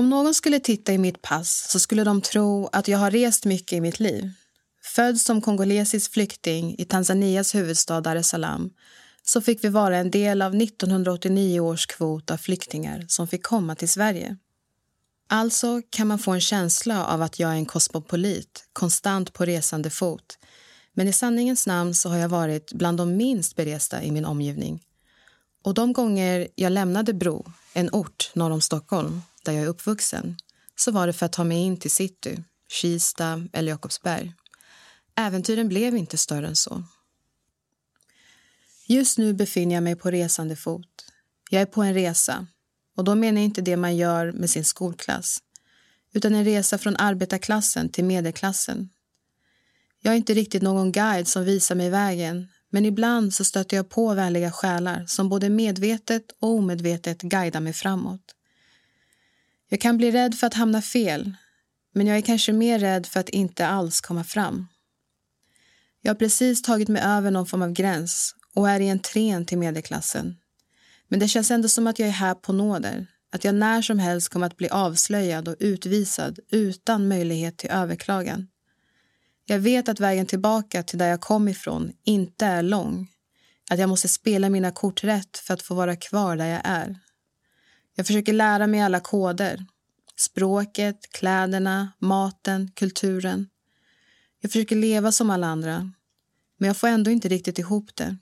Om någon skulle titta i mitt pass så skulle de tro att jag har rest mycket i mitt liv. Född som kongolesisk flykting i Tanzanias huvudstad Dar es Salaam så fick vi vara en del av 1989 års kvot av flyktingar som fick komma till Sverige. Alltså kan man få en känsla av att jag är en kosmopolit, konstant på resande fot. Men i sanningens namn så har jag varit bland de minst beresta i min omgivning. Och de gånger jag lämnade Bro, en ort norr om Stockholm, där jag är uppvuxen, så var det för att ta mig in till city, Kista eller Jakobsberg. Äventyren blev inte större än så. Just nu befinner jag mig på resande fot. Jag är på en resa. Och då menar jag inte det man gör med sin skolklass utan en resa från arbetarklassen till medelklassen. Jag är inte riktigt någon guide som visar mig vägen men ibland så stöter jag på vänliga själar som både medvetet och omedvetet guidar mig framåt. Jag kan bli rädd för att hamna fel men jag är kanske mer rädd för att inte alls komma fram. Jag har precis tagit mig över någon form av gräns och är i entrén till medelklassen. Men det känns ändå som att jag är här på nåder. Att jag när som helst kommer att bli avslöjad och utvisad utan möjlighet till överklagan. Jag vet att vägen tillbaka till där jag kom ifrån inte är lång. Att jag måste spela mina kort rätt för att få vara kvar där jag är. Jag försöker lära mig alla koder. Språket, kläderna, maten, kulturen. Jag försöker leva som alla andra. Men jag får ändå inte riktigt ihop det.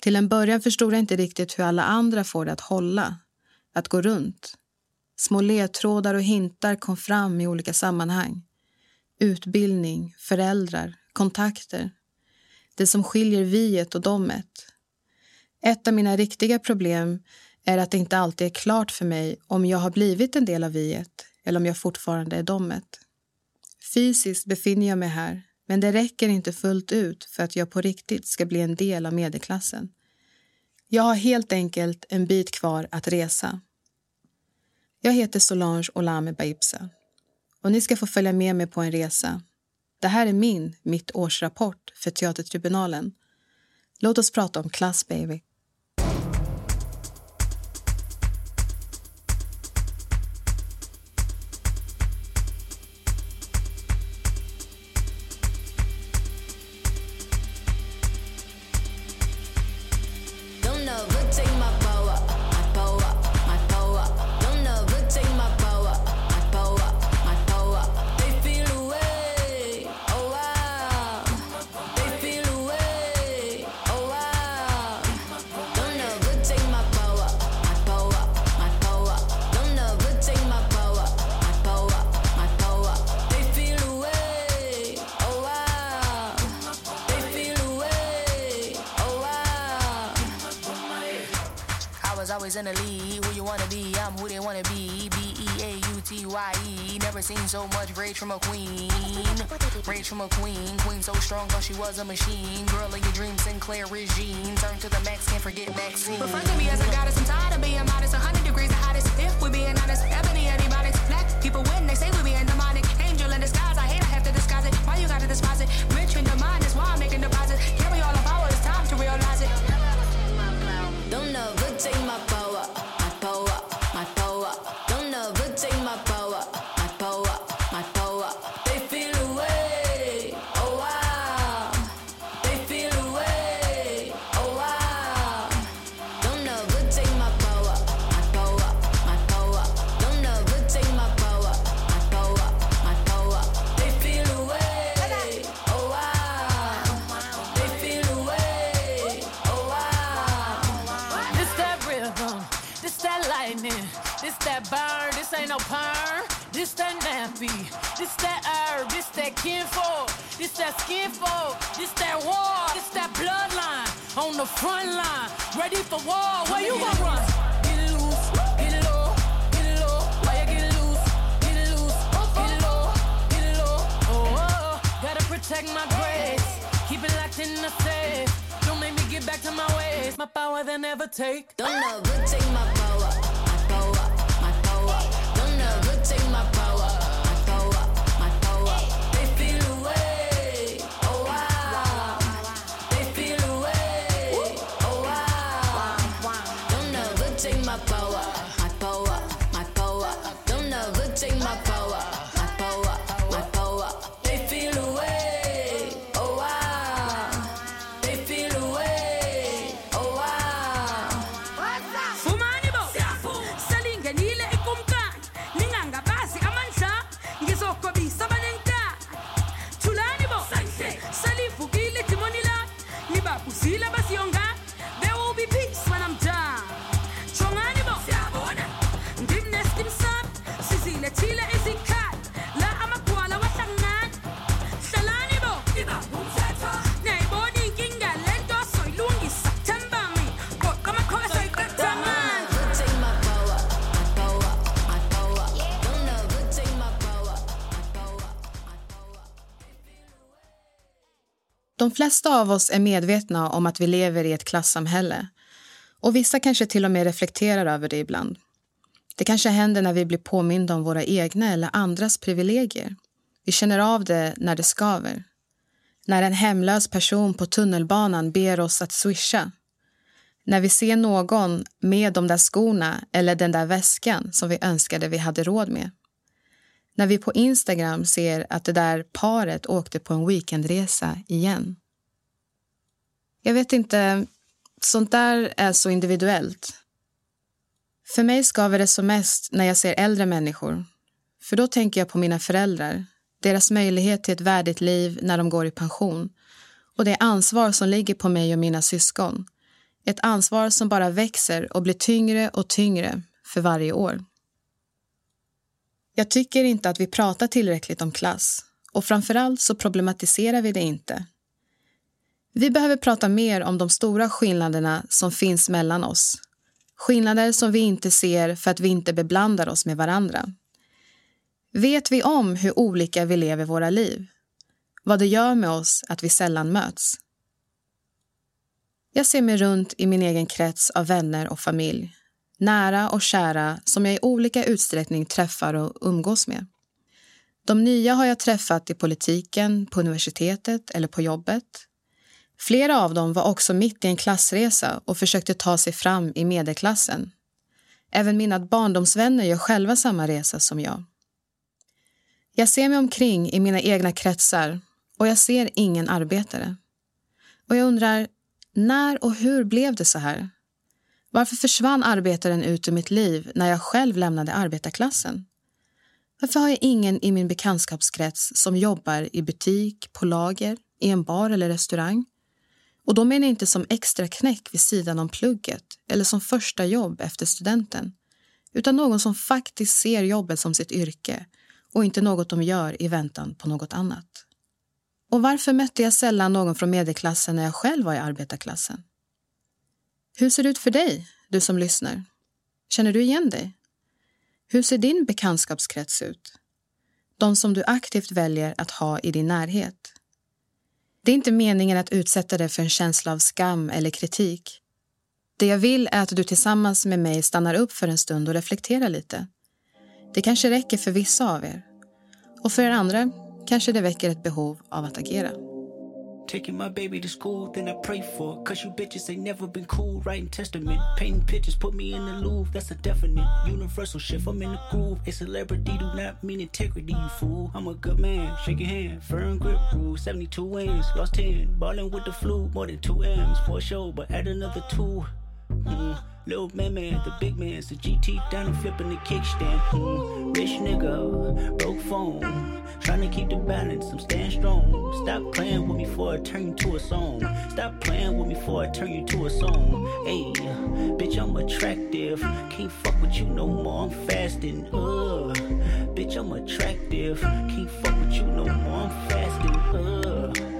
Till en början förstod jag inte riktigt hur alla andra får det att hålla, att gå runt. Små ledtrådar och hintar kom fram i olika sammanhang. Utbildning, föräldrar, kontakter. Det som skiljer viet och domet. Ett av mina riktiga problem är att det inte alltid är klart för mig om jag har blivit en del av viet eller om jag fortfarande är domet. Fysiskt befinner jag mig här, men det räcker inte fullt ut för att jag på riktigt ska bli en del av medelklassen. Jag har helt enkelt en bit kvar att resa. Jag heter Solange Olame Baipsa och ni ska få följa med mig på en resa. Det här är min mitt årsrapport för Teatertribunalen. Låt oss prata om klass, baby. Always in the lead. Who you wanna be? I'm who they wanna be. B E A U T Y E. Never seen so much rage from a queen. Rage from a queen. Queen so strong, thought she was a machine. Girl of your dreams, Sinclair Regine. Turn to the max, can't forget Maxine. Refer to me as a goddess. I'm tired of being modest. 100 degrees the hottest. If we're being honest, ebony antibiotics. Black people win, they say we being demonic. Angel in disguise, I hate I have to disguise it. Why you gotta despise it? Rich in the mind, that's why I'm making deposits. Carry all the power, it's time to realize it. Don't know, that skinfolk, this that war, this that bloodline on the front line, ready for war. Where you gonna run? Get loose, get low, get low. Why you get loose, get loose, get low, get low. Oh, oh, gotta protect my grace, keep it locked in the safe. Don't make me get back to my ways. My power they never take. Don't but take my power, De flesta av oss är medvetna om att vi lever i ett klassamhälle. Och vissa kanske till och med reflekterar över det ibland. Det kanske händer när vi blir påminda om våra egna eller andras privilegier. Vi känner av det när det skaver. När en hemlös person på tunnelbanan ber oss att swisha. När vi ser någon med de där skorna eller den där väskan som vi önskade vi hade råd med. När vi på Instagram ser att det där paret åkte på en weekendresa igen. Jag vet inte, sånt där är så individuellt. För mig skaver det som mest när jag ser äldre människor. För då tänker jag på mina föräldrar, deras möjlighet till ett värdigt liv när de går i pension och det ansvar som ligger på mig och mina syskon. Ett ansvar som bara växer och blir tyngre och tyngre för varje år. Jag tycker inte att vi pratar tillräckligt om klass och framförallt så problematiserar vi det inte. Vi behöver prata mer om de stora skillnaderna som finns mellan oss. Skillnader som vi inte ser för att vi inte beblandar oss med varandra. Vet vi om hur olika vi lever våra liv? Vad det gör med oss att vi sällan möts? Jag ser mig runt i min egen krets av vänner och familj nära och kära som jag i olika utsträckning träffar och umgås med. De nya har jag träffat i politiken, på universitetet eller på jobbet. Flera av dem var också mitt i en klassresa och försökte ta sig fram i medelklassen. Även mina barndomsvänner gör själva samma resa som jag. Jag ser mig omkring i mina egna kretsar och jag ser ingen arbetare. Och jag undrar, när och hur blev det så här? Varför försvann arbetaren ut ur mitt liv när jag själv lämnade arbetarklassen? Varför har jag ingen i min bekantskapskrets som jobbar i butik, på lager, i en bar eller restaurang? Och då menar jag inte som extra knäck vid sidan om plugget eller som första jobb efter studenten utan någon som faktiskt ser jobbet som sitt yrke och inte något de gör i väntan på något annat. Och varför mötte jag sällan någon från medelklassen när jag själv var i arbetarklassen? Hur ser det ut för dig, du som lyssnar? Känner du igen dig? Hur ser din bekantskapskrets ut? De som du aktivt väljer att ha i din närhet. Det är inte meningen att utsätta dig för en känsla av skam eller kritik. Det jag vill är att du tillsammans med mig stannar upp för en stund och reflekterar lite. Det kanske räcker för vissa av er. Och för er andra kanske det väcker ett behov av att agera. Taking my baby to school, then I pray for. Cause you bitches ain't never been cool. Writing testament, painting pictures, put me in the Louvre. That's a definite universal shift. I'm in the groove. A celebrity do not mean integrity, you fool. I'm a good man, shake your hand. Firm grip rule, 72 wins, lost 10. Ballin' with the flu, more than 2 M's for sure, but add another 2. Mm. Little man, man, the big man's the GT down and flipping the kickstand. Mm. Rich nigga, broke phone. Trying to keep the balance, I'm staying strong. Stop playing with me before I turn you to a song. Stop playing with me before I turn you to a song. Hey, bitch, I'm attractive. Can't fuck with you no more, I'm fasting. Uh, bitch, I'm attractive. Can't fuck with you no more, I'm fasting. Uh.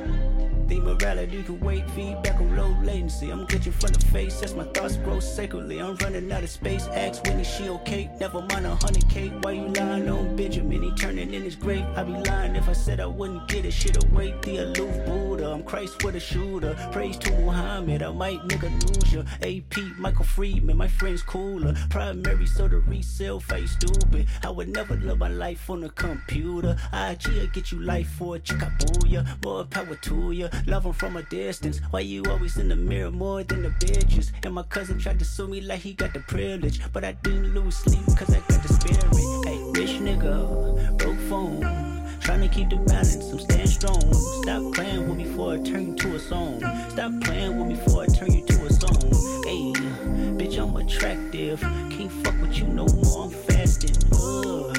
Morality can wait, feedback on low latency. I'm glitching from the face as my thoughts grow sacredly. I'm running out of space. Ask Winnie, she okay? Never mind a hundred K. Why you lying on Benjamin? He turning in his grave. I'd be lying if I said I wouldn't get it. Shit away, the aloof Buddha. I'm Christ with a shooter. Praise to Muhammad. I might nigga lose ya. AP, Michael Friedman, my friend's cooler. Primary, so the resale face stupid. I would never live my life on a computer. IG will get you life for a chickabooya. More power to ya. Love 'em from a distance. Why you always in the mirror more than the bitches? And my cousin tried to sue me like he got the privilege. But I didn't lose sleep cause I got the spirit. Hey, rich nigga, broke phone. Trying to keep the balance, I'm staying strong. Stop playing with me before I turn you to a song. Stop playing with me before I turn you to a song. Hey, bitch, I'm attractive. Can't fuck with you no more, I'm fasting. Uh,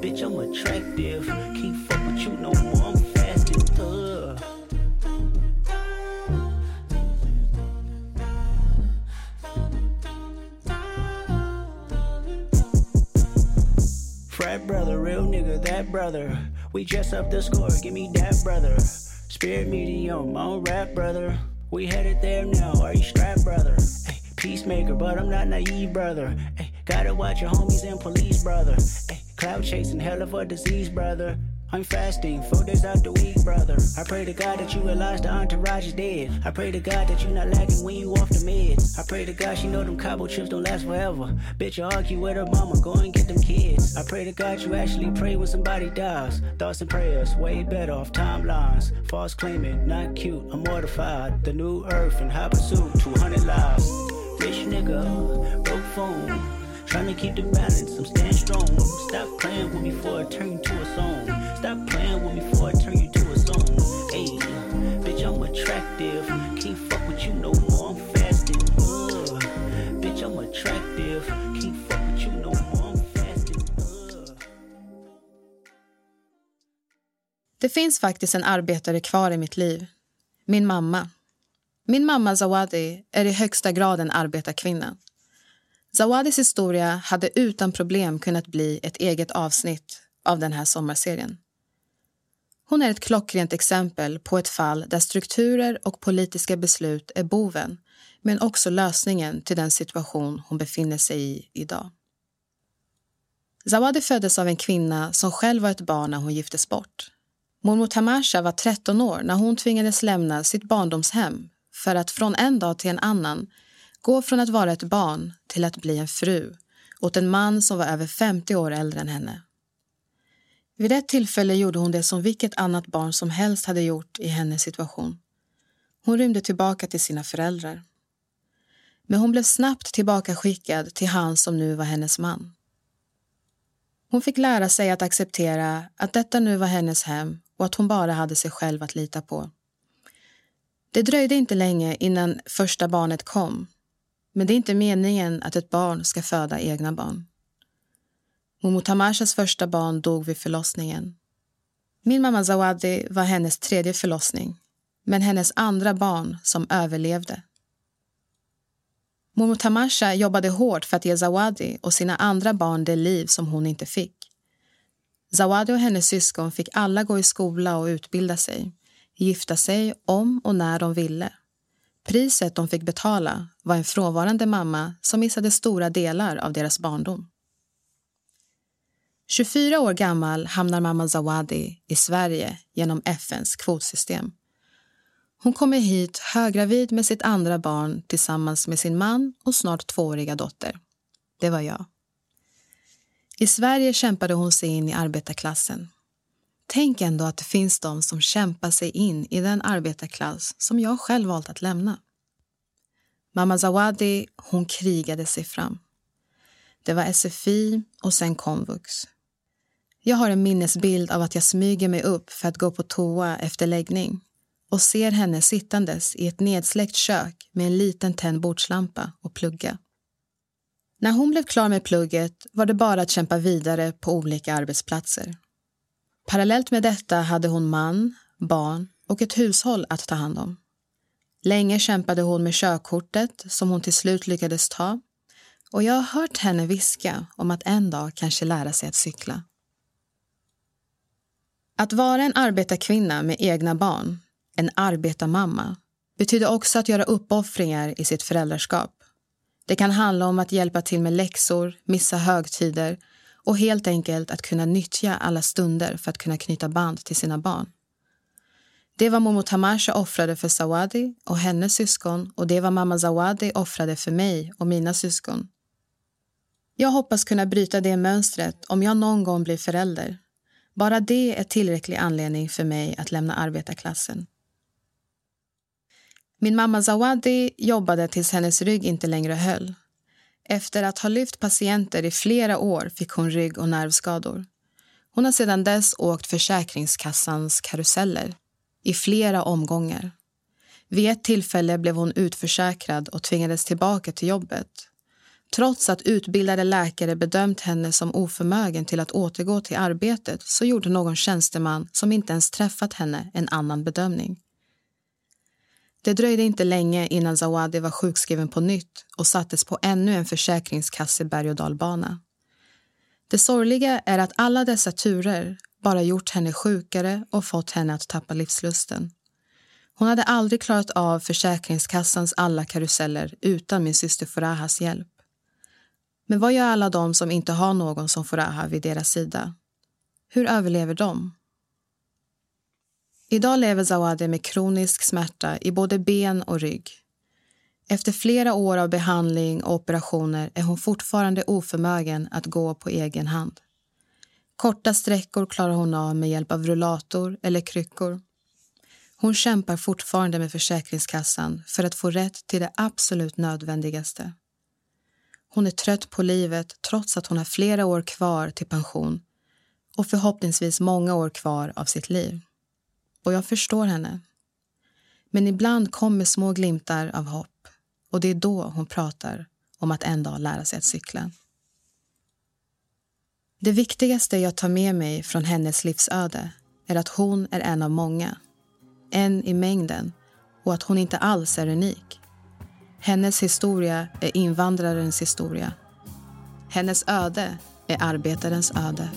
bitch, I'm attractive. Can't fuck with you no more, that brother. Real nigga, that brother. We dress up the score, give me that brother. Spirit medium, don't rap brother. We headed there now, are you strapped brother? Ay, peacemaker, but I'm not naive brother. Ay, gotta watch your homies and police brother. Ay, cloud chasing, hell of a disease brother. I'm fasting four days out the week, brother. I pray to God that you realize the entourage is dead. I pray to God that you're not lagging when you off the meds. I pray to God she know them Cabo trips don't last forever. Bitch, you argue with her mama, go and get them kids. I pray to God you actually pray when somebody dies. Thoughts and prayers, way better off timelines. False claiming, not cute, I'm mortified. The new earth in high pursuit, 200 lives. Rich nigga, broke phone. Trying to keep the balance, I'm staying strong. Stop playing with me before I turn to a song. Det finns faktiskt en arbetare kvar i mitt liv. Min mamma. Min mamma Zawadi är i högsta grad en arbetarkvinna. Zawadis historia hade utan problem kunnat bli ett eget avsnitt av den här sommarserien. Hon är ett klockrent exempel på ett fall där strukturer och politiska beslut är boven men också lösningen till den situation hon befinner sig i idag. Zawadi föddes av en kvinna som själv var ett barn när hon giftes bort. Mormor Tamasha var 13 år när hon tvingades lämna sitt barndomshem för att från en dag till en annan gå från att vara ett barn till att bli en fru åt en man som var över 50 år äldre än henne. Vid ett tillfälle gjorde hon det som vilket annat barn som helst hade gjort i hennes situation. Hon rymde tillbaka till sina föräldrar. Men hon blev snabbt tillbakaskickad till han som nu var hennes man. Hon fick lära sig att acceptera att detta nu var hennes hem och att hon bara hade sig själv att lita på. Det dröjde inte länge innan första barnet kom men det är inte meningen att ett barn ska föda egna barn. Momo Tamashas första barn dog vid förlossningen. Min mamma Zawadi var hennes tredje förlossning men hennes andra barn som överlevde. Momo Tamasha jobbade hårt för att ge Zawadi och sina andra barn det liv som hon inte fick. Zawadi och hennes syskon fick alla gå i skola och utbilda sig, gifta sig om och när de ville. Priset de fick betala var en frånvarande mamma som missade stora delar av deras barndom. 24 år gammal hamnar mamma Zawadi i Sverige genom FNs kvotsystem. Hon kommer hit höggravid med sitt andra barn tillsammans med sin man och snart tvååriga dotter. Det var jag. I Sverige kämpade hon sig in i arbetarklassen. Tänk ändå att det finns de som kämpar sig in i den arbetarklass som jag själv valt att lämna. Mamma Zawadi hon krigade sig fram. Det var SFI och sen komvux. Jag har en minnesbild av att jag smyger mig upp för att gå på toa efter läggning och ser henne sittandes i ett nedsläckt kök med en liten tänd bordslampa och plugga. När hon blev klar med plugget var det bara att kämpa vidare på olika arbetsplatser. Parallellt med detta hade hon man, barn och ett hushåll att ta hand om. Länge kämpade hon med körkortet som hon till slut lyckades ta och jag har hört henne viska om att en dag kanske lära sig att cykla. Att vara en arbetarkvinna med egna barn, en arbetarmamma, betyder också att göra uppoffringar i sitt föräldraskap. Det kan handla om att hjälpa till med läxor, missa högtider och helt enkelt att kunna nyttja alla stunder för att kunna knyta band till sina barn. Det var Momo Tamasha offrade för Sawadi och hennes syskon och det var mamma Zawadi offrade för mig och mina syskon. Jag hoppas kunna bryta det mönstret om jag någon gång blir förälder. Bara det är tillräcklig anledning för mig att lämna arbetarklassen. Min mamma Zawadi jobbade tills hennes rygg inte längre höll. Efter att ha lyft patienter i flera år fick hon rygg och nervskador. Hon har sedan dess åkt Försäkringskassans karuseller i flera omgångar. Vid ett tillfälle blev hon utförsäkrad och tvingades tillbaka till jobbet. Trots att utbildade läkare bedömt henne som oförmögen till att återgå till arbetet så gjorde någon tjänsteman som inte ens träffat henne en annan bedömning. Det dröjde inte länge innan Zawadi var sjukskriven på nytt och sattes på ännu en försäkringskasse berg och dalbana. Det sorgliga är att alla dessa turer bara gjort henne sjukare och fått henne att tappa livslusten. Hon hade aldrig klarat av Försäkringskassans alla karuseller utan min syster Furahas hjälp. Men vad gör alla de som inte har någon som Furaha vid deras sida? Hur överlever de? Idag lever Zawadi med kronisk smärta i både ben och rygg. Efter flera år av behandling och operationer är hon fortfarande oförmögen att gå på egen hand. Korta sträckor klarar hon av med hjälp av rullator eller kryckor. Hon kämpar fortfarande med Försäkringskassan för att få rätt till det absolut nödvändigaste. Hon är trött på livet trots att hon har flera år kvar till pension och förhoppningsvis många år kvar av sitt liv. Och jag förstår henne. Men ibland kommer små glimtar av hopp och det är då hon pratar om att en dag lära sig att cykla. Det viktigaste jag tar med mig från hennes livsöde är att hon är en av många. En i mängden och att hon inte alls är unik. Hennes historia är invandrarens historia. Hennes öde är arbetarens öde.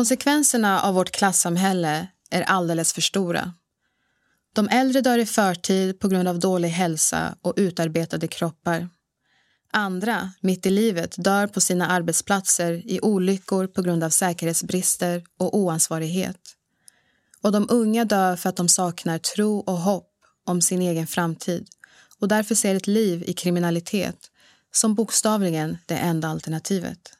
Konsekvenserna av vårt klassamhälle är alldeles för stora. De äldre dör i förtid på grund av dålig hälsa och utarbetade kroppar. Andra, mitt i livet, dör på sina arbetsplatser i olyckor på grund av säkerhetsbrister och oansvarighet. Och de unga dör för att de saknar tro och hopp om sin egen framtid och därför ser ett liv i kriminalitet som bokstavligen det enda alternativet.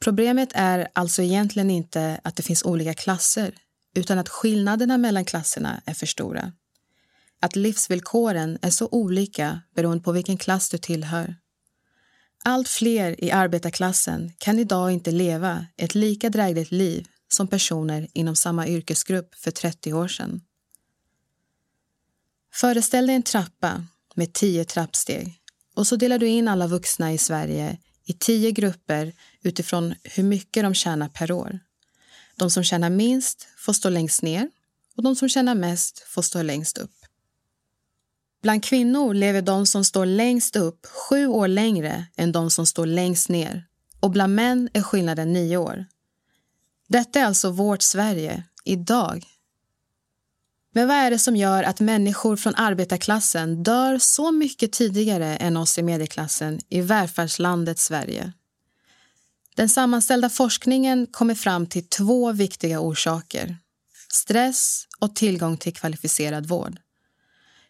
Problemet är alltså egentligen inte att det finns olika klasser utan att skillnaderna mellan klasserna är för stora. Att livsvillkoren är så olika beroende på vilken klass du tillhör. Allt fler i arbetarklassen kan idag inte leva ett lika drägligt liv som personer inom samma yrkesgrupp för 30 år sedan. Föreställ dig en trappa med tio trappsteg och så delar du in alla vuxna i Sverige i tio grupper utifrån hur mycket de tjänar per år. De som tjänar minst får stå längst ner och de som tjänar mest får stå längst upp. Bland kvinnor lever de som står längst upp sju år längre än de som står längst ner och bland män är skillnaden nio år. Detta är alltså vårt Sverige, idag. Men vad är det som gör att människor från arbetarklassen dör så mycket tidigare än oss i medelklassen i välfärdslandet Sverige? Den sammanställda forskningen kommer fram till två viktiga orsaker. Stress och tillgång till kvalificerad vård.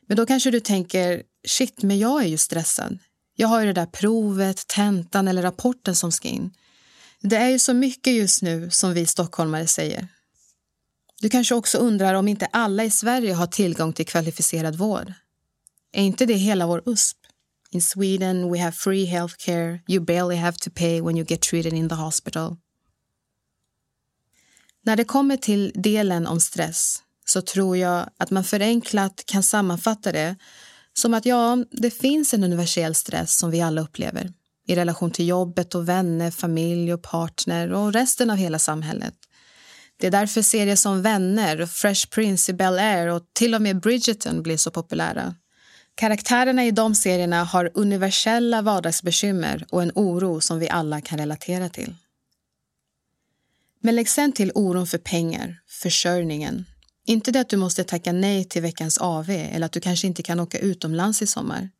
Men då kanske du tänker, shit, men jag är ju stressad. Jag har ju det där provet, tentan eller rapporten som ska in. Det är ju så mycket just nu, som vi stockholmare säger. Du kanske också undrar om inte alla i Sverige har tillgång till kvalificerad vård. Är inte det hela vår USP? In Sweden we have free healthcare. You barely have to pay when you get treated in the hospital. När det kommer till delen om stress så tror jag att man förenklat kan sammanfatta det som att ja, det finns en universell stress som vi alla upplever i relation till jobbet och vänner, familj och partner och resten av hela samhället. Det är därför serier som Vänner, Fresh Prince i Bel-Air och till och med Bridgerton blir så populära. Karaktärerna i de serierna har universella vardagsbekymmer och en oro som vi alla kan relatera till. Men lägg sen till oron för pengar, försörjningen. Inte det att du måste tacka nej till veckans AV eller att du kanske inte kan åka utomlands i sommar.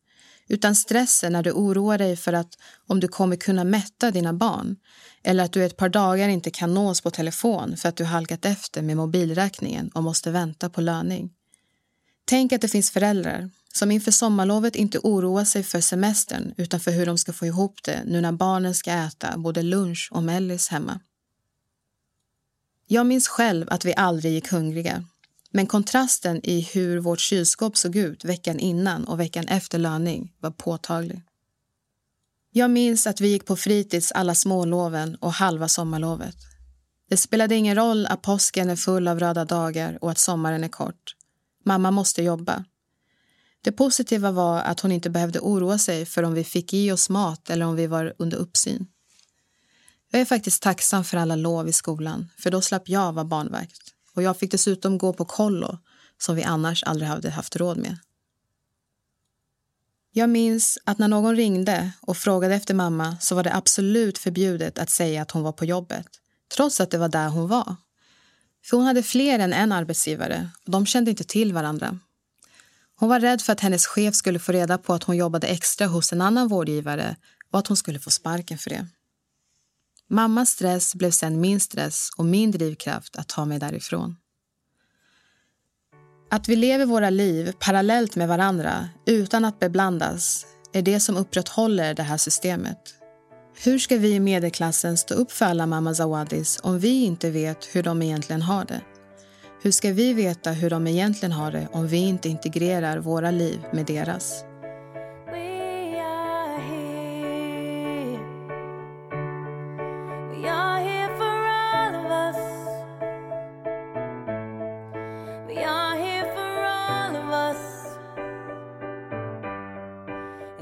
Utan stressen när du oroar dig för att om du kommer kunna mätta dina barn eller att du ett par dagar inte kan nås på telefon för att du halkat efter med mobilräkningen och måste vänta på löning. Tänk att det finns föräldrar som inför sommarlovet inte oroar sig för semestern utan för hur de ska få ihop det nu när barnen ska äta både lunch och mellis hemma. Jag minns själv att vi aldrig gick hungriga. Men kontrasten i hur vårt kylskåp såg ut veckan innan och veckan efter löning var påtaglig. Jag minns att vi gick på fritids alla småloven och halva sommarlovet. Det spelade ingen roll att påsken är full av röda dagar och att sommaren är kort. Mamma måste jobba. Det positiva var att hon inte behövde oroa sig för om vi fick i oss mat eller om vi var under uppsyn. Jag är faktiskt tacksam för alla lov i skolan, för då slapp jag vara barnvakt. Och jag fick dessutom gå på kollo, som vi annars aldrig hade haft råd med. Jag minns att när någon ringde och frågade efter mamma så var det absolut förbjudet att säga att hon var på jobbet, trots att det var där hon var. För hon hade fler än en arbetsgivare och de kände inte till varandra. Hon var rädd för att hennes chef skulle få reda på att hon jobbade extra hos en annan vårdgivare och att hon skulle få sparken för det. Mammas stress blev sen min stress och min drivkraft att ta mig därifrån. Att vi lever våra liv parallellt med varandra utan att beblandas är det som upprätthåller det här systemet. Hur ska vi i medelklassen stå upp för alla mamma Zawadis om vi inte vet hur de egentligen har det? Hur ska vi veta hur de egentligen har det om vi inte integrerar våra liv med deras?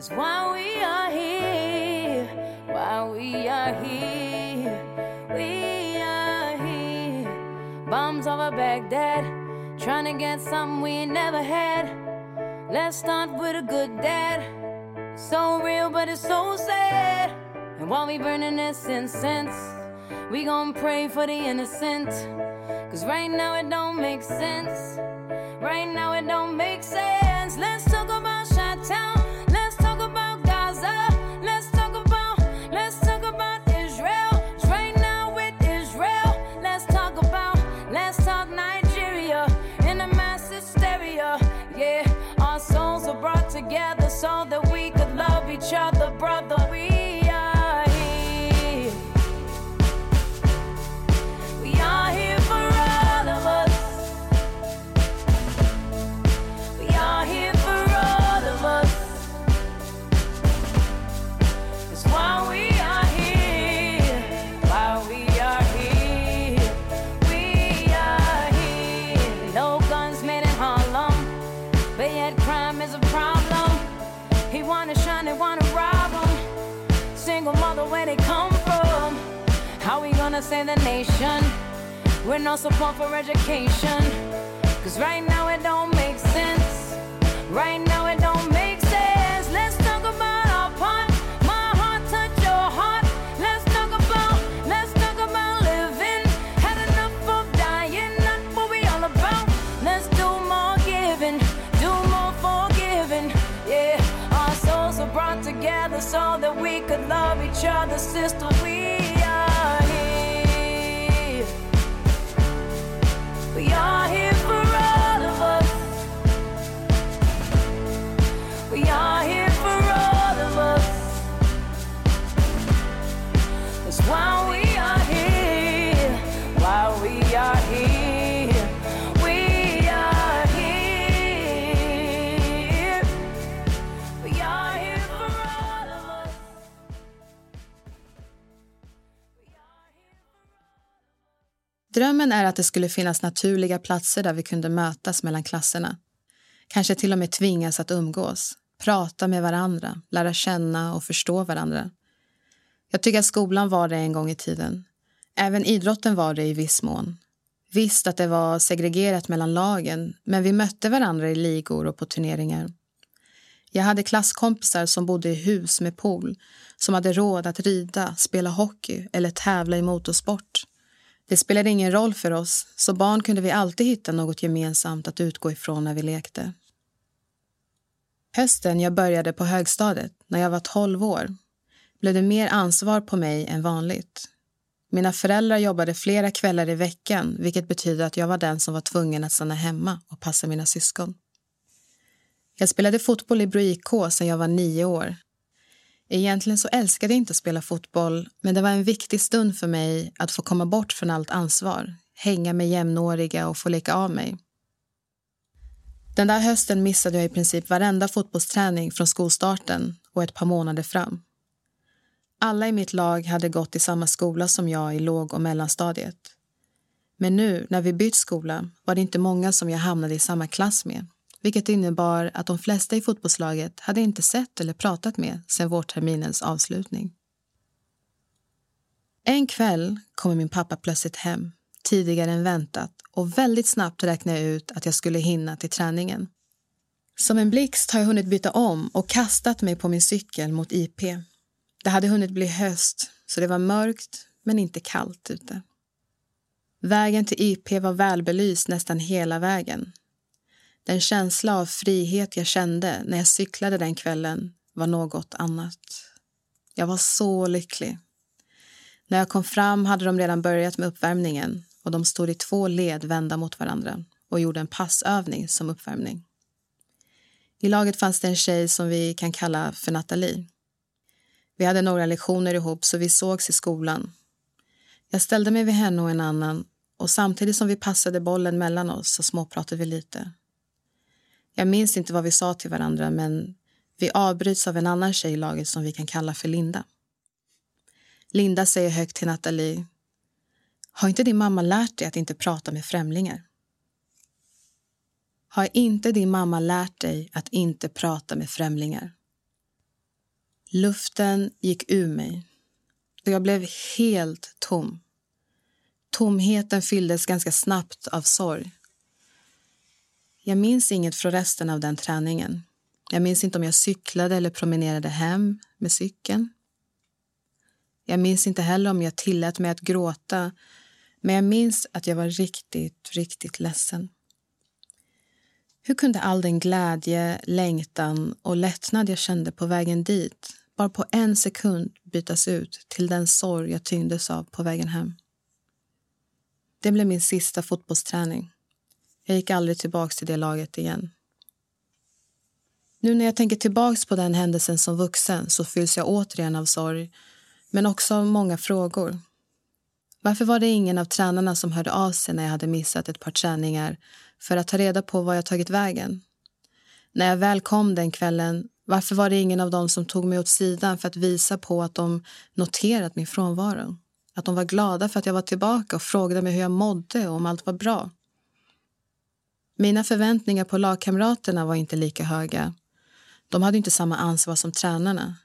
It's why we are here. Why we are here. We are here. Bombs over Baghdad. Trying to get something we never had. Let's start with a good dad. So real, but it's so sad. And while we burning this incense, we gon' pray for the innocent. Cause right now it don't make sense. Right now it don't make sense. Let's talk about Shot. Each other, brother. Wanna save the nation. We're no support for education. Cause right now it don't make sense. Right now it don't make Drömmen är att det skulle finnas naturliga platser där vi kunde mötas mellan klasserna. Kanske till och med tvingas att umgås, prata med varandra, lära känna och förstå varandra. Jag tycker att skolan var det en gång i tiden. Även idrotten var det i viss mån. Visst att det var segregerat mellan lagen, men vi mötte varandra i ligor och på turneringar. Jag hade klasskompisar som bodde i hus med pool, som hade råd att rida, spela hockey eller tävla i motorsport. Det spelade ingen roll för oss, så barn kunde vi alltid hitta något gemensamt att utgå ifrån när vi lekte. Hösten jag började på högstadiet, när jag var 12 år, blev det mer ansvar på mig än vanligt. Mina föräldrar jobbade flera kvällar i veckan vilket betyder att jag var den som var tvungen att stanna hemma och passa mina syskon. Jag spelade fotboll i Bro IK sedan jag var nio år. Egentligen så älskade jag inte att spela fotboll men det var en viktig stund för mig att få komma bort från allt ansvar, hänga med jämnåriga och få leka av mig. Den där hösten missade jag i princip varenda fotbollsträning från skolstarten och ett par månader fram. Alla i mitt lag hade gått i samma skola som jag i låg och mellanstadiet. Men nu, när vi bytt skola, var det inte många som jag hamnade i samma klass med vilket innebar att de flesta i fotbollslaget hade inte sett eller pratat med sedan vårterminens avslutning. En kväll kommer min pappa plötsligt hem, tidigare än väntat och väldigt snabbt räknade jag ut att jag skulle hinna till träningen. Som en blixt har jag hunnit byta om och kastat mig på min cykel mot IP. Det hade hunnit bli höst, så det var mörkt men inte kallt ute. Vägen till IP var välbelyst nästan hela vägen. Den känsla av frihet jag kände när jag cyklade den kvällen var något annat. Jag var så lycklig. När jag kom fram hade de redan börjat med uppvärmningen och de stod i två led vända mot varandra och gjorde en passövning som uppvärmning. I laget fanns det en tjej som vi kan kalla för Nathalie. Vi hade några lektioner ihop så vi sågs i skolan. Jag ställde mig vid henne och en annan och samtidigt som vi passade bollen mellan oss så småpratade vi lite. Jag minns inte vad vi sa till varandra men vi avbryts av en annan tjej i laget som vi kan kalla för Linda. Linda säger högt till Nathalie. Har inte din mamma lärt dig att inte prata med främlingar? Har inte din mamma lärt dig att inte prata med främlingar? Luften gick ur mig och jag blev helt tom. Tomheten fylldes ganska snabbt av sorg. Jag minns inget från resten av den träningen. Jag minns inte om jag cyklade eller promenerade hem med cykeln. Jag minns inte heller om jag tillät mig att gråta men jag minns att jag var riktigt, riktigt ledsen. Hur kunde all den glädje, längtan och lättnad jag kände på vägen dit bara på en sekund bytas ut till den sorg jag tyngdes av på vägen hem? Det blev min sista fotbollsträning. Jag gick aldrig tillbaka till det laget igen. Nu när jag tänker tillbaka på den händelsen som vuxen så fylls jag återigen av sorg, men också av många frågor. Varför var det ingen av tränarna som hörde av sig när jag hade missat ett par träningar för att ta reda på var jag tagit vägen? När jag väl kom den kvällen, varför var det ingen av dem som tog mig åt sidan för att visa på att de noterat min frånvaro? Att de var glada för att jag var tillbaka och frågade mig hur jag mådde och om allt var bra. Mina förväntningar på lagkamraterna var inte lika höga. De hade inte samma ansvar som tränarna.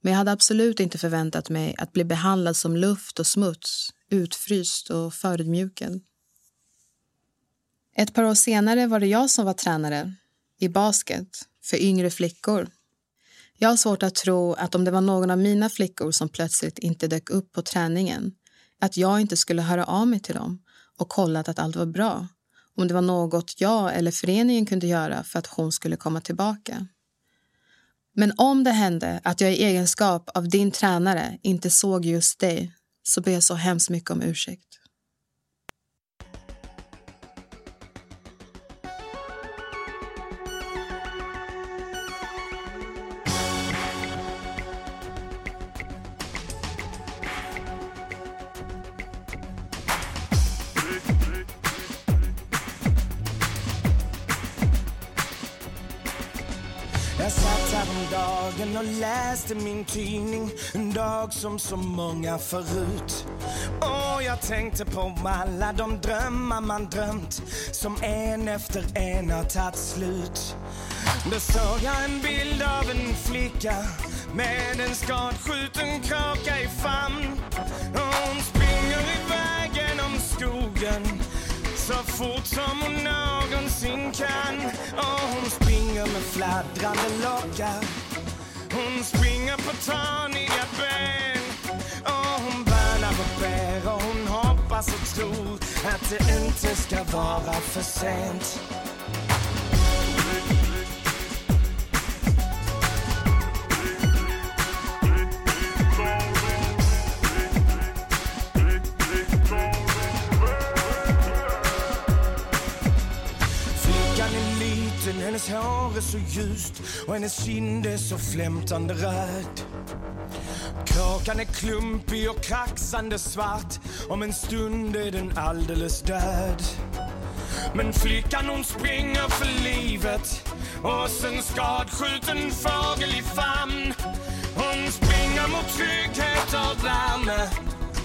Men jag hade absolut inte förväntat mig att bli behandlad som luft och smuts, utfryst och förödmjukad. Ett par år senare var det jag som var tränare i basket för yngre flickor. Jag har svårt att tro att om det var någon av mina flickor som plötsligt inte dök upp på träningen att jag inte skulle höra av mig till dem och kollat att allt var bra om det var något jag eller föreningen kunde göra för att hon skulle komma tillbaka. Men om det hände att jag i egenskap av din tränare inte såg just dig så ber jag så hemskt mycket om ursäkt. Dagen och läste min tidning. En dag som så många förut. Och jag tänkte på alla de drömmar man drömt. Som en efter en har tagit slut. Då såg jag en bild av en flicka Med en skadskjuten kråka i famn. Och hon springer iväg genom skogen så fort som hon någonsin kan. Och hon springer med fladdrande lockar hon springer på taniga ben. Och hon bönar och ber och hon hoppas och tror Att det inte ska vara för sent. Så ljust och hennes kind är så flämtande röd. Kråkan är klumpig och kraxande svart. Om en stund är den alldeles död. Men flickan hon springer för livet och en skadskjuten fågel i famn. Hon springer mot trygghet och värme.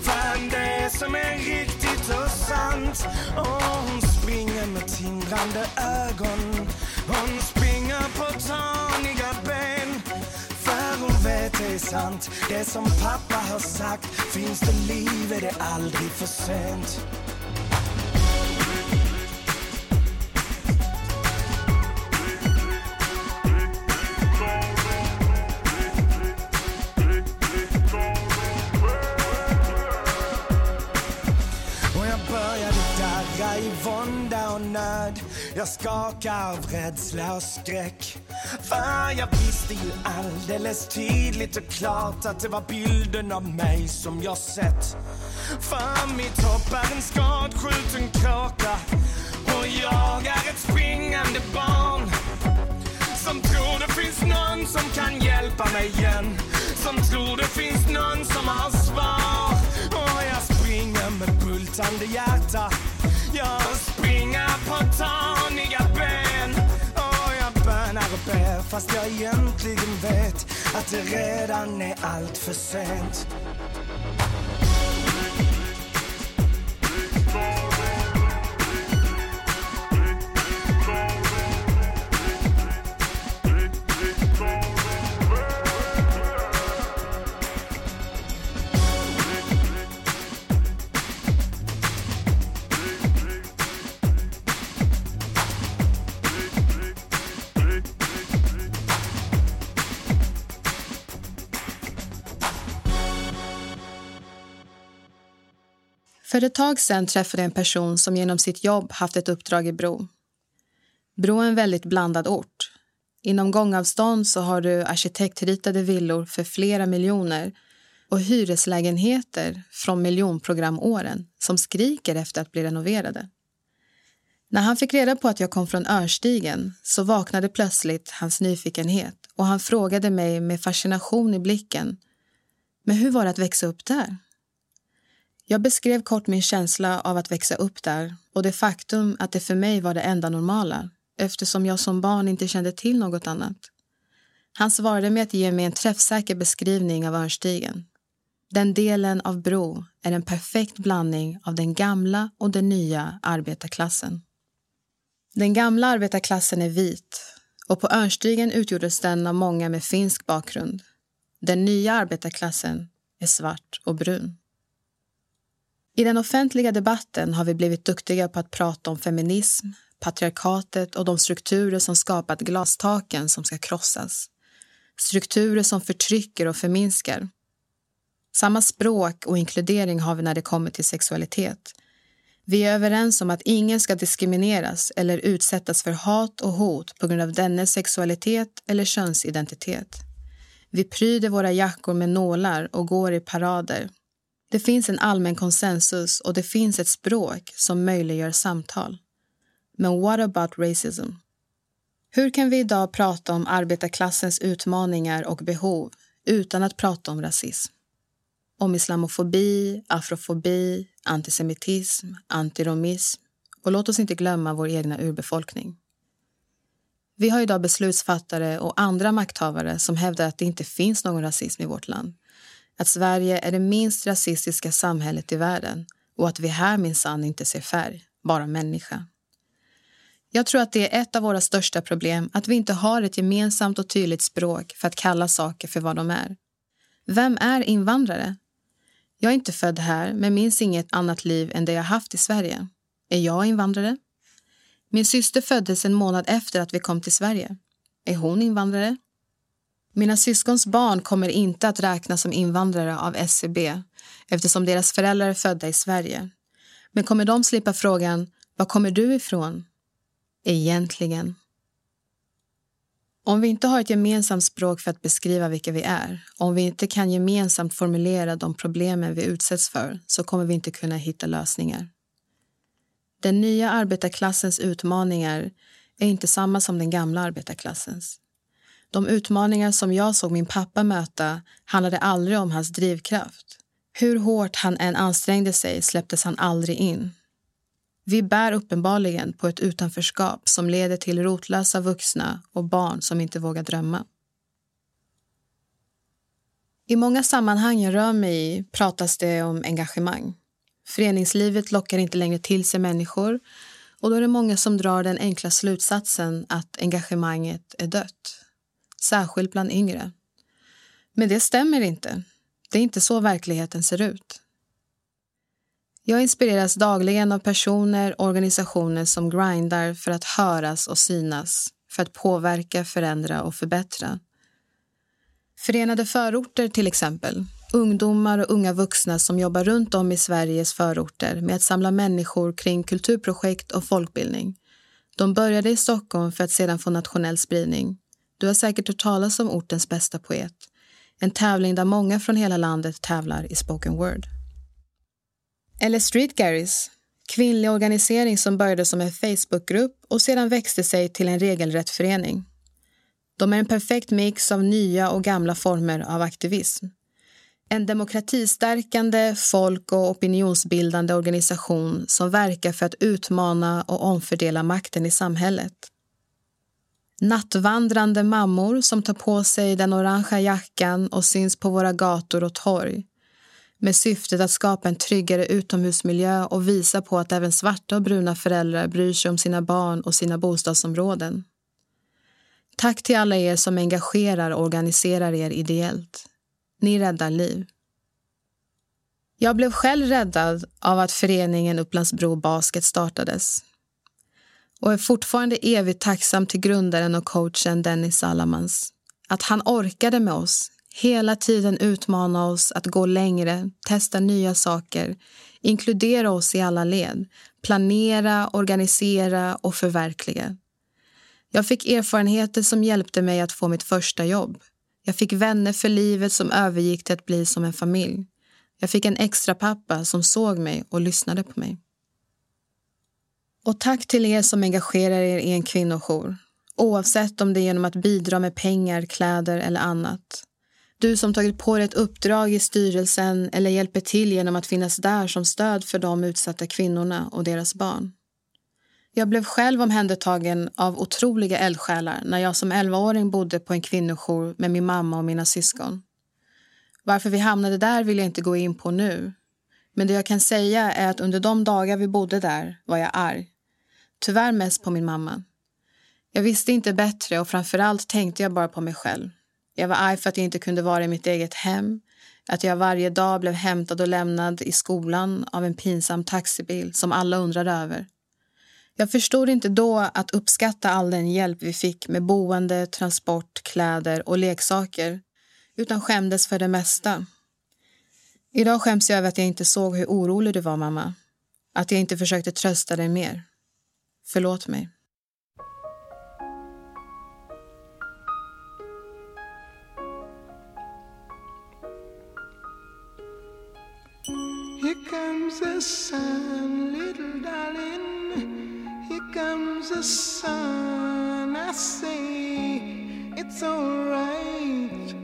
Fan det som är riktigt och sant. Och hon springer med tindrande ögon. Hon springer på taniga ben. För hon vet det är sant. Det som pappa har sagt. Finns det liv är det aldrig för sent. Jag skakar av rädsla och skräck. För jag visste ju alldeles tydligt och klart Att det var bilden av mig som jag sett. För mitt hopp är en skadskjuten kråka. Och jag är ett springande barn. Som tror det finns någon som kan hjälpa mig igen. Som tror det finns någon som har svar. Och jag springer med bultande hjärta. Jag fast jag egentligen vet Att det redan är allt för sent. För ett tag sedan träffade jag en person som genom sitt jobb haft ett uppdrag i Bro. Bro är en väldigt blandad ort. Inom gångavstånd så har du arkitektritade villor för flera miljoner och hyreslägenheter från miljonprogramåren som skriker efter att bli renoverade. När han fick reda på att jag kom från Örstigen så vaknade plötsligt hans nyfikenhet och han frågade mig med fascination i blicken. Men hur var det att växa upp där? Jag beskrev kort min känsla av att växa upp där och det faktum att det för mig var det enda normala eftersom jag som barn inte kände till något annat. Han svarade med att ge mig en träffsäker beskrivning av Örnstigen. Den delen av Bro är en perfekt blandning av den gamla och den nya arbetarklassen. Den gamla arbetarklassen är vit och på Örnstigen utgjordes den av många med finsk bakgrund. Den nya arbetarklassen är svart och brun. I den offentliga debatten har vi blivit duktiga på att prata om feminism, patriarkatet och de strukturer som skapat glastaken som ska krossas. Strukturer som förtrycker och förminskar. Samma språk och inkludering har vi när det kommer till sexualitet. Vi är överens om att ingen ska diskrimineras eller utsättas för hat och hot på grund av dennes sexualitet eller könsidentitet. Vi pryder våra jackor med nålar och går i parader. Det finns en allmän konsensus och det finns ett språk som möjliggör samtal. Men what about racism? Hur kan vi idag prata om arbetarklassens utmaningar och behov utan att prata om rasism? Om islamofobi, afrofobi, antisemitism, antiromism och låt oss inte glömma vår egna urbefolkning. Vi har idag beslutsfattare och andra makthavare som hävdar att det inte finns någon rasism i vårt land. Att Sverige är det minst rasistiska samhället i världen och att vi här minsann inte ser färg, bara människa. Jag tror att det är ett av våra största problem att vi inte har ett gemensamt och tydligt språk för att kalla saker för vad de är. Vem är invandrare? Jag är inte född här men minns inget annat liv än det jag haft i Sverige. Är jag invandrare? Min syster föddes en månad efter att vi kom till Sverige. Är hon invandrare? Mina syskons barn kommer inte att räknas som invandrare av SCB eftersom deras föräldrar är födda i Sverige. Men kommer de slippa frågan var kommer du ifrån? Egentligen. Om vi inte har ett gemensamt språk för att beskriva vilka vi är, om vi inte kan gemensamt formulera de problemen vi utsätts för, så kommer vi inte kunna hitta lösningar. Den nya arbetarklassens utmaningar är inte samma som den gamla arbetarklassens. De utmaningar som jag såg min pappa möta handlade aldrig om hans drivkraft. Hur hårt han än ansträngde sig släpptes han aldrig in. Vi bär uppenbarligen på ett utanförskap som leder till rotlösa vuxna och barn som inte vågar drömma. I många sammanhang jag rör mig i pratas det om engagemang. Föreningslivet lockar inte längre till sig människor och då är det många som drar den enkla slutsatsen att engagemanget är dött. Särskilt bland yngre. Men det stämmer inte. Det är inte så verkligheten ser ut. Jag inspireras dagligen av personer och organisationer som grindar för att höras och synas, för att påverka, förändra och förbättra. Förenade förorter till exempel. Ungdomar och unga vuxna som jobbar runt om i Sveriges förorter med att samla människor kring kulturprojekt och folkbildning. De började i Stockholm för att sedan få nationell spridning. Du har säkert hört talas om ortens bästa poet. En tävling där många från hela landet tävlar i spoken word. Eller Street Garys, kvinnlig organisering som började som en Facebookgrupp och sedan växte sig till en regelrätt förening. De är en perfekt mix av nya och gamla former av aktivism. En demokratistärkande, folk och opinionsbildande organisation som verkar för att utmana och omfördela makten i samhället. Nattvandrande mammor som tar på sig den orangea jackan och syns på våra gator och torg med syftet att skapa en tryggare utomhusmiljö och visa på att även svarta och bruna föräldrar bryr sig om sina barn och sina bostadsområden. Tack till alla er som engagerar och organiserar er ideellt. Ni räddar liv. Jag blev själv räddad av att föreningen Upplands-Bro Basket startades och är fortfarande evigt tacksam till grundaren och coachen Dennis Salamans. Att han orkade med oss Hela tiden utmana oss att gå längre, testa nya saker, inkludera oss i alla led, planera, organisera och förverkliga. Jag fick erfarenheter som hjälpte mig att få mitt första jobb. Jag fick vänner för livet som övergick till att bli som en familj. Jag fick en extra pappa som såg mig och lyssnade på mig. Och tack till er som engagerar er i en kvinnojour oavsett om det är genom att bidra med pengar, kläder eller annat. Du som tagit på dig ett uppdrag i styrelsen eller hjälper till genom att finnas där som stöd för de utsatta kvinnorna och deras barn. Jag blev själv omhändertagen av otroliga eldsjälar när jag som 11-åring bodde på en kvinnojour med min mamma och mina syskon. Varför vi hamnade där vill jag inte gå in på nu. Men det jag kan säga är att under de dagar vi bodde där var jag arg. Tyvärr mest på min mamma. Jag visste inte bättre och framförallt tänkte jag bara på mig själv. Jag var arg för att jag inte kunde vara i mitt eget hem. Att jag varje dag blev hämtad och lämnad i skolan av en pinsam taxibil som alla undrade över. Jag förstod inte då att uppskatta all den hjälp vi fick med boende, transport, kläder och leksaker utan skämdes för det mesta. Idag skäms jag över att jag inte såg hur orolig du var, mamma. Att jag inte försökte trösta dig mer. Förlåt mig. Here comes the sun, little darling. Here comes the sun. I say it's alright.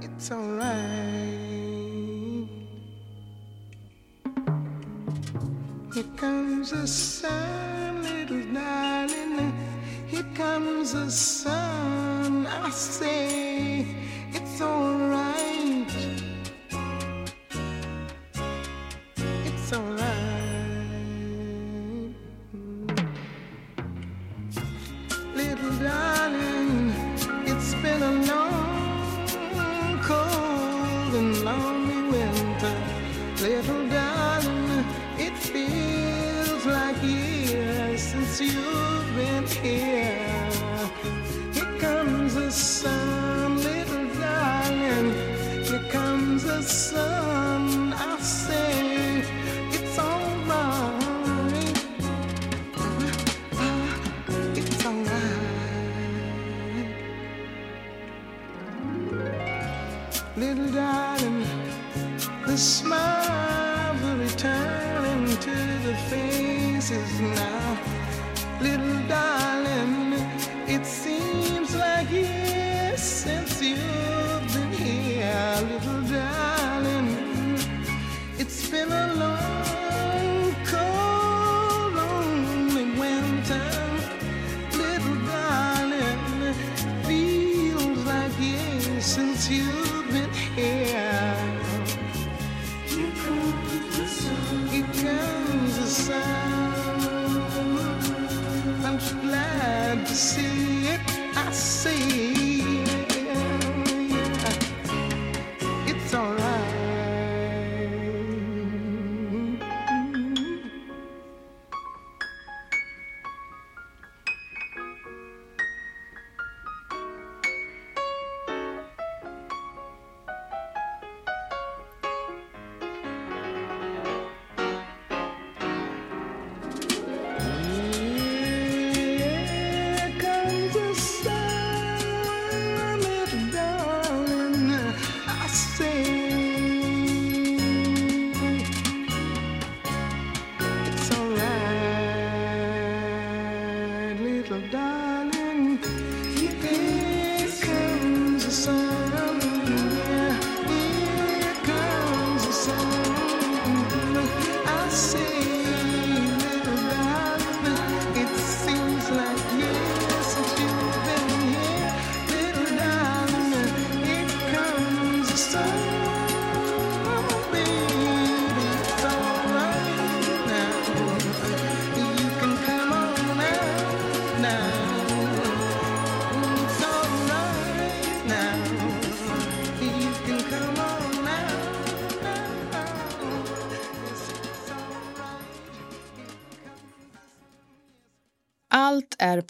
It's alright. Here comes the sun, little darling. Here comes the sun. I say it's alright. It's alright.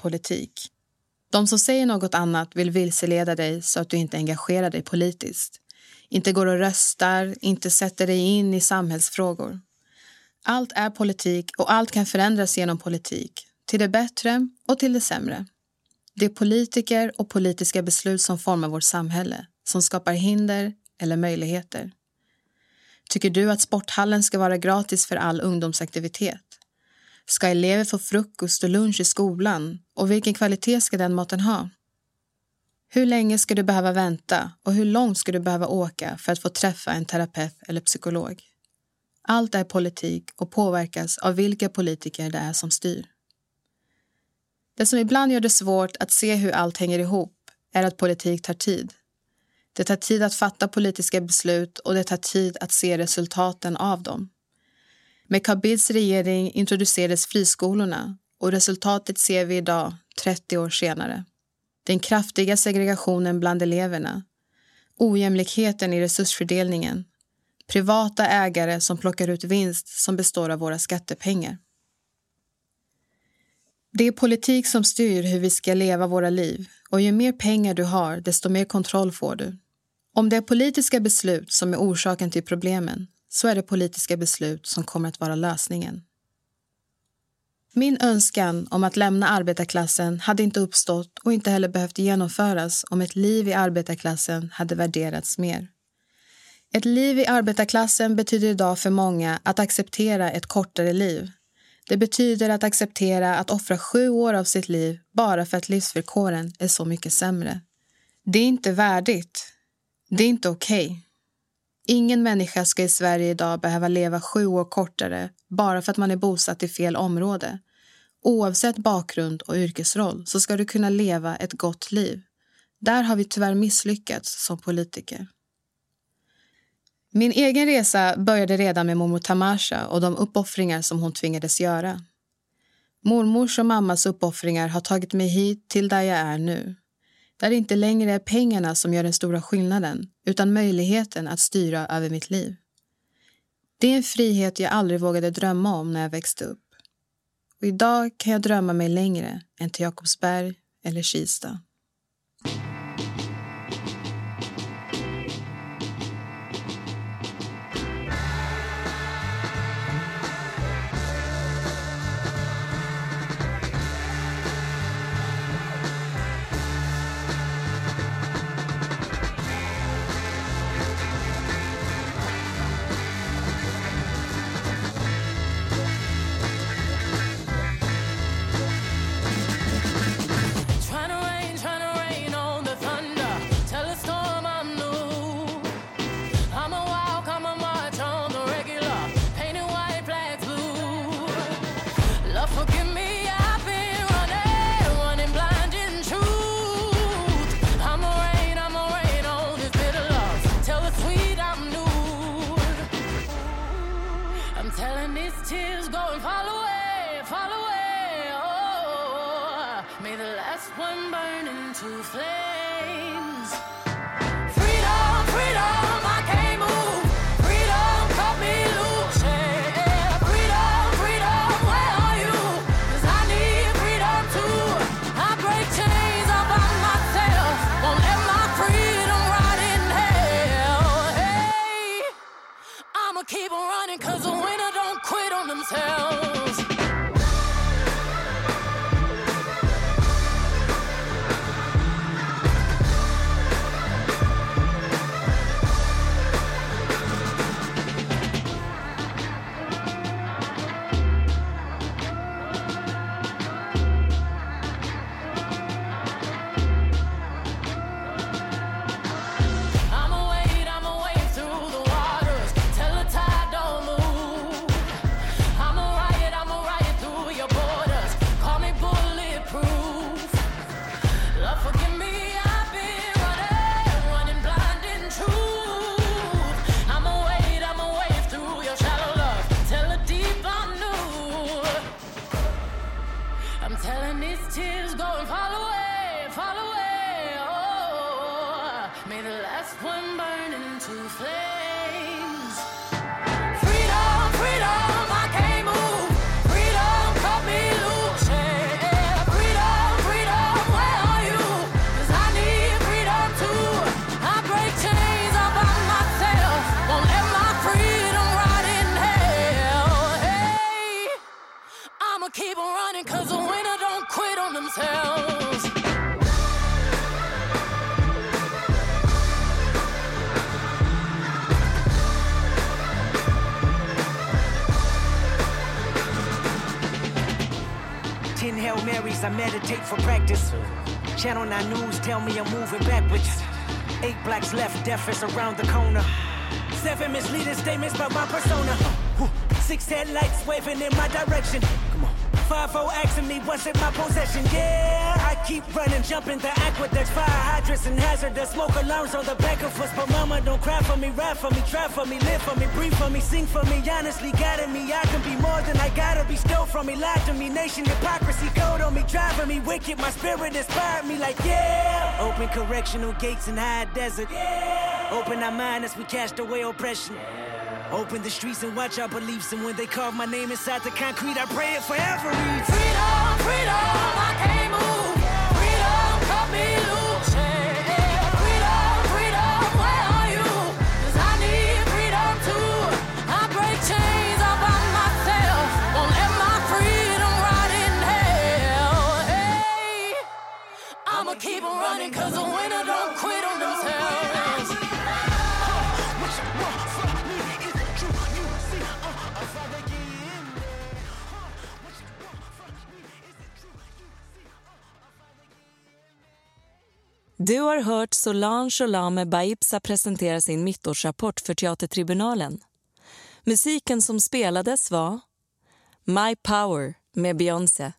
Politik. De som säger något annat vill vilseleda dig så att du inte engagerar dig politiskt. Inte går och röstar, inte sätter dig in i samhällsfrågor. Allt är politik och allt kan förändras genom politik. Till det bättre och till det sämre. Det är politiker och politiska beslut som formar vårt samhälle, som skapar hinder eller möjligheter. Tycker du att sporthallen ska vara gratis för all ungdomsaktivitet? Ska elever få frukost och lunch i skolan? Och vilken kvalitet ska den maten ha? Hur länge ska du behöva vänta och hur långt ska du behöva åka för att få träffa en terapeut eller psykolog? Allt är politik och påverkas av vilka politiker det är som styr. Det som ibland gör det svårt att se hur allt hänger ihop är att politik tar tid. Det tar tid att fatta politiska beslut och det tar tid att se resultaten av dem. Med Carl Bildts regering introducerades friskolorna och resultatet ser vi idag, 30 år senare. den kraftiga segregationen bland eleverna, ojämlikheten i resursfördelningen, privata ägare som plockar ut vinst som består av våra skattepengar. Det är politik som styr hur vi ska leva våra liv och ju mer pengar du har, desto mer kontroll får du. Om det är politiska beslut som är orsaken till problemen så är det politiska beslut som kommer att vara lösningen. Min önskan om att lämna arbetarklassen hade inte uppstått och inte heller behövt genomföras om ett liv i arbetarklassen hade värderats mer. Ett liv i arbetarklassen betyder idag för många att acceptera ett kortare liv. Det betyder att acceptera att offra sju år av sitt liv bara för att livsvillkoren är så mycket sämre. Det är inte värdigt. Det är inte okej. Okay. Ingen människa ska i Sverige idag behöva leva sju år kortare bara för att man är bosatt i fel område. Oavsett bakgrund och yrkesroll så ska du kunna leva ett gott liv. Där har vi tyvärr misslyckats som politiker. Min egen resa började redan med mormor Tamasha och de uppoffringar som hon tvingades göra. Mormors och mammas uppoffringar har tagit mig hit till där jag är nu. Där det inte längre är pengarna som gör den stora skillnaden utan möjligheten att styra över mitt liv. Det är en frihet jag aldrig vågade drömma om när jag växte upp. Och idag kan jag drömma mig längre än till Jakobsberg eller Kista. souffler. I meditate for practice. Channel 9 News tell me I'm moving backwards. Eight blacks left, death is around the corner. Seven misleading statements about my persona. Six headlights waving in my direction. Come on. Five O asking me what's in my possession. Yeah, jumping the aqueducts, fire hydrants and hazardous smoke alarms on the back of us. But mama, don't cry for me, ride for me, try for me, live for me, breathe for me, sing for me. Honestly, guiding me, I can be more than I gotta be. Still from me, lied to me. Nation hypocrisy, code on me, driving me wicked. My spirit inspired me like, yeah. Open correctional gates in high desert. Yeah. Open our mind as we cast away oppression. Open the streets and watch our beliefs. And when they carve my name inside the concrete, I pray it forever. Freedom, freedom, I can't move. Du har hört Solange Olame Baipsa presentera sin mittårsrapport för Teatertribunalen. Musiken som spelades var My Power med Beyoncé,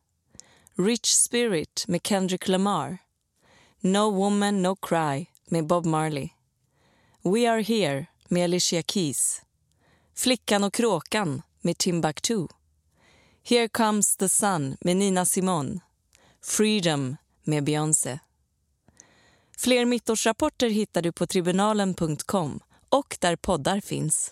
Rich Spirit med Kendrick Lamar, No Woman No Cry med Bob Marley, We Are Here med Alicia Keys, Flickan och kråkan med Timbuktu, Here Comes the Sun med Nina Simone, Freedom med Beyoncé. Fler mittårsrapporter hittar du på tribunalen.com och där poddar finns.